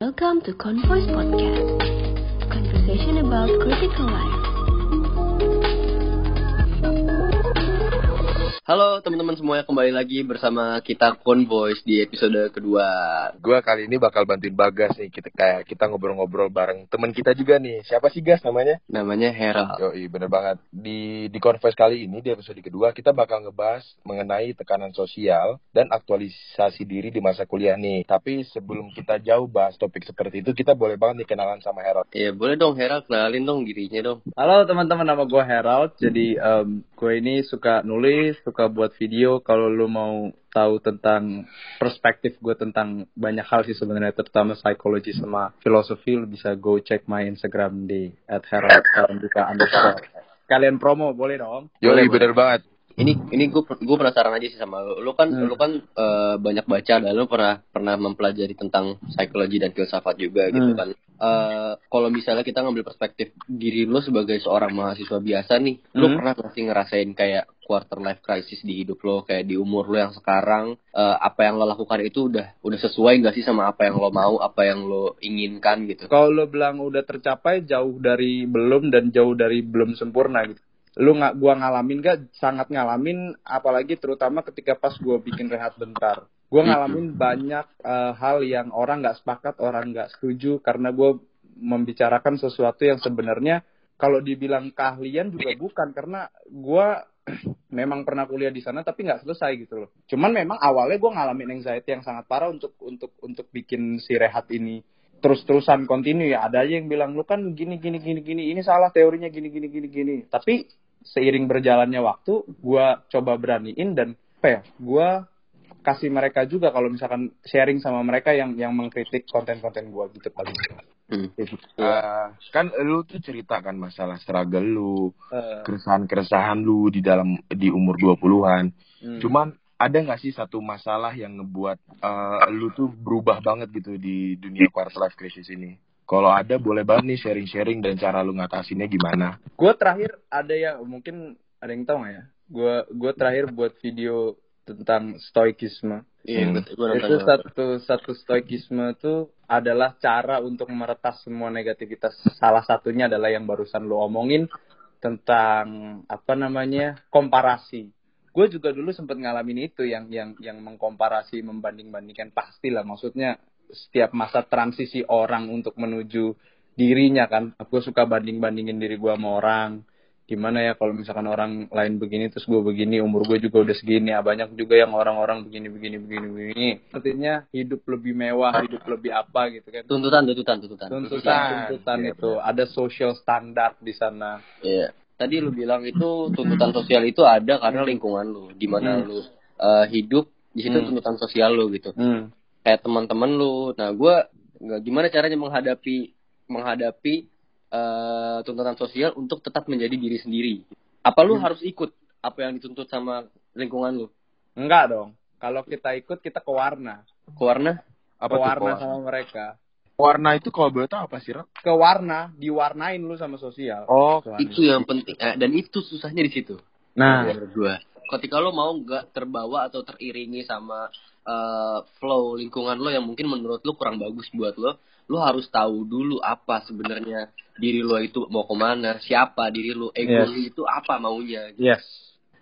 Welcome to Convoice Podcast, conversation about critical life. Halo teman-teman semuanya kembali lagi bersama kita Convoice di episode kedua. Gue kali ini bakal bantuin Bagas nih kita kayak kita ngobrol-ngobrol bareng teman kita juga nih. Siapa sih Gas namanya? Namanya Hera. Yo, bener banget. Di di Converse kali ini di episode kedua kita bakal ngebahas mengenai tekanan sosial dan aktualisasi diri di masa kuliah nih. Tapi sebelum kita jauh bahas topik seperti itu, kita boleh banget nih kenalan sama Harold. Iya boleh dong Hera kenalin dong dirinya dong. Halo teman-teman, nama gue Herald. Jadi um, gue ini suka nulis, suka buat video. Kalau lu mau tahu tentang perspektif gue tentang banyak hal sih sebenarnya, terutama psikologi sama filosofi, lu bisa go check my Instagram di @herald_underscore. Kalian promo boleh dong? Yo, Boleh, bener banget. Ini ini gue gue penasaran aja sih sama lu. Lu kan Hmm. lu kan eh, banyak baca dan lu pernah pernah mempelajari tentang psikologi dan filsafat juga gitu Hmm. kan. Eh, kalau misalnya kita ngambil perspektif diri lu sebagai seorang mahasiswa biasa nih, lu Hmm. pernah nggak sih ngerasain kayak quarter life crisis di hidup lo kayak di umur lo yang sekarang eh, apa yang lo lakukan itu udah udah sesuai nggak sih sama apa yang lo mau, apa yang lo inginkan gitu. Kalau lu bilang udah tercapai, jauh dari belum dan jauh dari belum sempurna gitu. Lu nggak gua ngalamin gak? Sangat ngalamin, apalagi terutama ketika pas gua bikin rehat bentar. Gua Hmm. ngalamin banyak eh, hal yang orang nggak sepakat, orang nggak setuju karena gua membicarakan sesuatu yang sebenarnya kalau dibilang keahlian juga bukan karena gua memang pernah kuliah di sana tapi nggak selesai gitu loh. Cuman memang awalnya gua ngalamin anxiety yang sangat parah untuk untuk untuk bikin si rehat ini terus-terusan kontinu ya ada aja yang bilang lu kan gini gini gini gini ini salah teorinya gini gini gini gini tapi seiring berjalannya waktu gua coba beraniin dan apa ya gua kasih mereka juga kalau misalkan sharing sama mereka yang yang mengkritik konten-konten gua gitu paling Hmm. Eh, kan lu tuh cerita kan masalah struggle lu, Eh, keresahan-keresahan lu di dalam di umur 20-an. hmm. Cuman ada nggak sih satu masalah yang ngebuat eh, lu tuh berubah banget gitu di dunia quarter life crisis ini? Kalau ada boleh banget nih sharing-sharing dan cara lu ngatasinnya gimana? gue terakhir ada yang mungkin ada yang tahu nggak ya gue gue terakhir buat video tentang stoikisme. Iya, Hmm. betul. Itu satu satu stoikisme itu adalah cara untuk meretas semua negativitas. Salah satunya adalah yang barusan lo omongin tentang apa namanya komparasi. Gue juga dulu sempat ngalamin itu yang yang yang mengkomparasi membanding bandingkan pastilah maksudnya setiap masa transisi orang untuk menuju dirinya kan. Gue suka banding bandingin diri gue sama orang gimana ya kalau misalkan orang lain begini terus gue begini umur gue juga udah segini ya banyak juga yang orang-orang begini begini begini begini artinya hidup lebih mewah hidup lebih apa gitu kan tuntutan tuntutan tuntutan. tuntutan tuntutan Iya, itu ada social standard di sana Iya. Tadi lu bilang itu tuntutan sosial itu ada karena lingkungan lu, di mana Hmm. lu eh, hidup di situ Hmm. tuntutan sosial lu gitu. hmm. Kayak teman-teman lu. Nah, nggak gimana caranya menghadapi menghadapi eh, tuntutan sosial untuk tetap menjadi diri sendiri. Apa lu Hmm. harus ikut apa yang dituntut sama lingkungan lu? enggak dong kalau kita ikut kita ke warna Ke warna? ke Apa tuh warna sama mereka Warna itu kalau boleh tahu apa sih, Rok? ke warna diwarnain lu sama sosial Oh, Ke. Itu yang penting. Eh, dan itu susahnya di situ. nah menurut gua. Ketika lo mau nggak terbawa atau teriringi sama eh, flow lingkungan lo yang mungkin menurut lo kurang bagus buat lo, lo harus tahu dulu apa sebenarnya diri lo itu mau ke mana, siapa diri lo, ego Yes. lo itu apa maunya. yes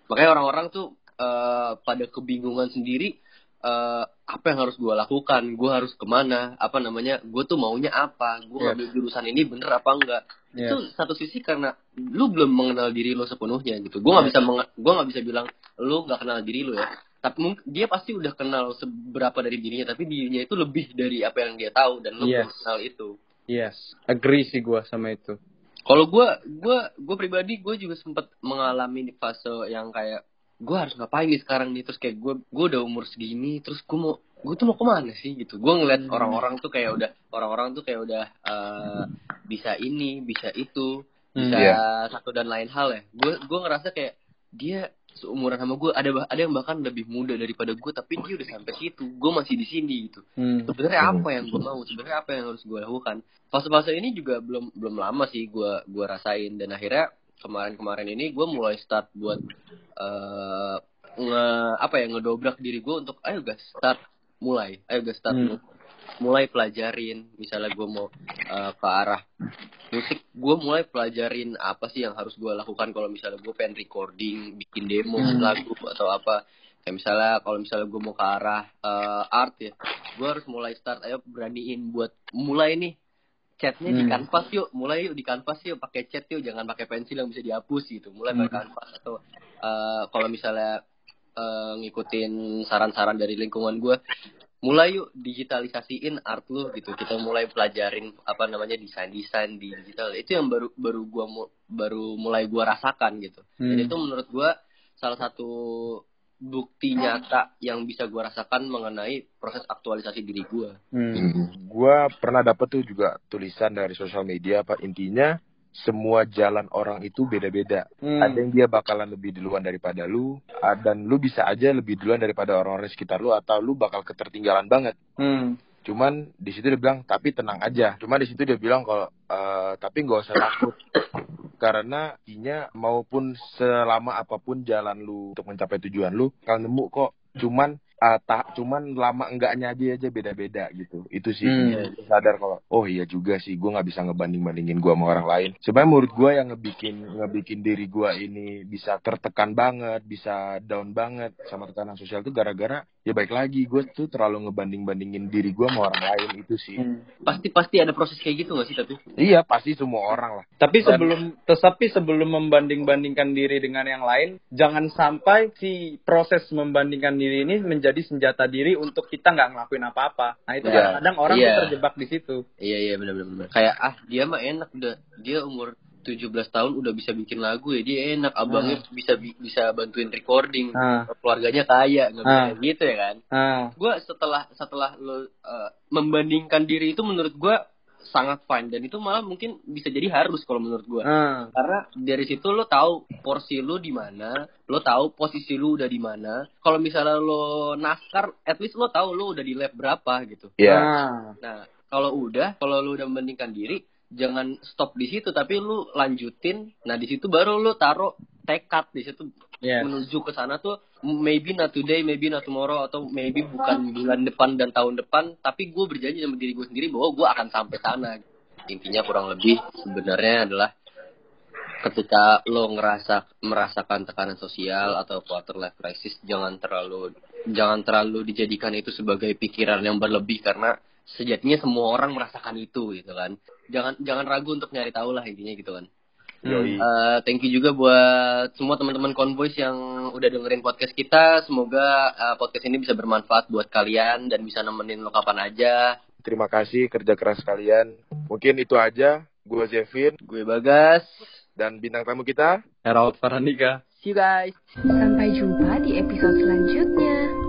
Makanya orang-orang tuh eh, pada kebingungan sendiri eh, apa yang harus gua lakukan, gua harus ke mana, apa namanya, gue tuh maunya apa, gue Yes. ngambil jurusan ini bener apa enggak yes itu satu sisi karena lu belum mengenal diri lo sepenuhnya gitu gue nggak bisa menge- gua nggak bisa bilang lu nggak kenal diri lo ya tapi mungkin dia pasti udah kenal seberapa dari dirinya tapi dirinya itu lebih dari apa yang dia tahu dan lu Yes. kenal itu yes agree sih gua sama itu kalau gue gue gue pribadi gue juga sempat mengalami fase yang kayak gue harus ngapain nih sekarang nih terus kayak gue gue udah umur segini terus gue mau gue tuh mau ke mana sih gitu gue ngeliat Hmm. orang-orang tuh kayak udah orang-orang tuh kayak udah eh, bisa ini bisa itu Hmm. bisa Iya. satu dan lain hal ya gue gue ngerasa kayak dia seumuran sama gue ada ada yang bahkan lebih muda daripada gue tapi dia udah sampai situ gue masih di sini gitu Hmm. sebenarnya Hmm. apa yang gue mau sebenarnya apa yang harus gue lakukan fase-fase ini juga belum belum lama sih gue gua rasain dan akhirnya kemarin-kemarin ini gue mulai start buat eh nge apa ya ngedobrak diri gue untuk ayo guys start mulai ayo guys start Hmm. Mulai. pelajarin misalnya gue mau uh, ke arah musik gue mulai pelajarin apa sih yang harus gue lakukan kalau misalnya gue pengen recording bikin demo Hmm. lagu atau apa kayak misalnya kalau misalnya gue mau ke arah uh, art ya gue harus mulai start ayo beraniin buat mulai nih chatnya di Hmm. kanvas yuk mulai yuk di kanvas yuk pakai chat yuk jangan pakai pensil yang bisa dihapus gitu mulai pakai Hmm. kanvas atau uh, kalau misalnya uh, ngikutin saran-saran dari lingkungan gue mulai yuk digitalisasiin art lu gitu. Kita mulai pelajarin apa namanya desain desain di digital. Itu yang baru baru gua mu- baru mulai gua rasakan gitu. Dan Hmm. itu menurut gua salah satu bukti nyata yang bisa gua rasakan mengenai proses aktualisasi diri gua. Hmm. Gua pernah dapet tuh juga tulisan dari sosial media apa intinya semua jalan orang itu beda-beda. Hmm. Ada yang dia bakalan lebih duluan daripada lu, ah, dan lu bisa aja lebih duluan daripada orang-orang sekitar lu atau lu bakal ketertinggalan banget. Hmm. Cuman di situ dia bilang tapi tenang aja. Cuman di situ dia bilang kalau eh, tapi nggak usah takut karena intinya maupun selama apa pun jalan lu untuk mencapai tujuan lu kalau nemu kok cuman eh, tak cuman lama enggaknya dia aja beda-beda gitu. Itu sih. Hmm. Sadar kalau oh iya juga sih gue nggak bisa ngebanding bandingin gue sama orang lain. Sebenarnya menurut gue yang ngebikin ngebikin diri gue ini bisa tertekan banget bisa down banget sama tekanan sosial tuh gara-gara ya baik lagi gue tuh terlalu ngebanding bandingin diri gue sama orang lain itu sih Hmm. pasti pasti ada proses kayak gitu gak sih tapi iya pasti semua orang lah Tapi Dan- sebelum tetapi sebelum membanding-bandingkan diri dengan yang lain, jangan sampai si proses membandingkan diri ini menjadi senjata diri untuk kita nggak ngelakuin apa-apa. Nah itu Iya. kadang orang Iya. tuh terjebak di situ. iya iya benar benar benar. kayak ah dia mah enak udah dia umur 17 tahun udah bisa bikin lagu ya dia enak. Abangnya bisa bi- bisa bantuin recording. Ah. keluarganya kaya nggak bisa kayak gitu ya kan? Ah, gue setelah setelah lo uh, membandingkan diri itu menurut gue sangat fine. Dan itu malah mungkin bisa jadi harus kalau menurut gue ah, karena dari situ lo tahu porsi lo di mana lo tahu posisi lo udah di mana. Kalau misalnya lo naskar at least lo tahu lo udah di lab berapa gitu. Iya. ah. nah kalau udah kalau lo udah membandingkan diri jangan stop di situ tapi lo lanjutin nah di situ baru lo taruh tekad di situ Yes. menuju ke sana tuh maybe not today, maybe not tomorrow atau maybe bukan bulan depan dan tahun depan, tapi gue berjanji sama diri gue sendiri bahwa gue akan sampai sana. Intinya kurang lebih sebenarnya adalah ketika lo ngerasa merasakan tekanan sosial atau quarter life crisis, jangan terlalu jangan terlalu dijadikan itu sebagai pikiran yang berlebih karena sejatinya semua orang merasakan itu gitu kan. Jangan jangan ragu untuk nyari tahu lah intinya gitu kan. Yoi. Uh, thank you juga buat semua teman-teman Convoys yang udah dengerin podcast kita. Semoga uh, podcast ini bisa bermanfaat buat kalian dan bisa nemenin lo kapan aja. Terima kasih kerja keras kalian. Mungkin itu aja. Gue Zevin Gue Bagas. dan bintang tamu kita Herald Faranika. See you guys. Sampai jumpa di episode selanjutnya.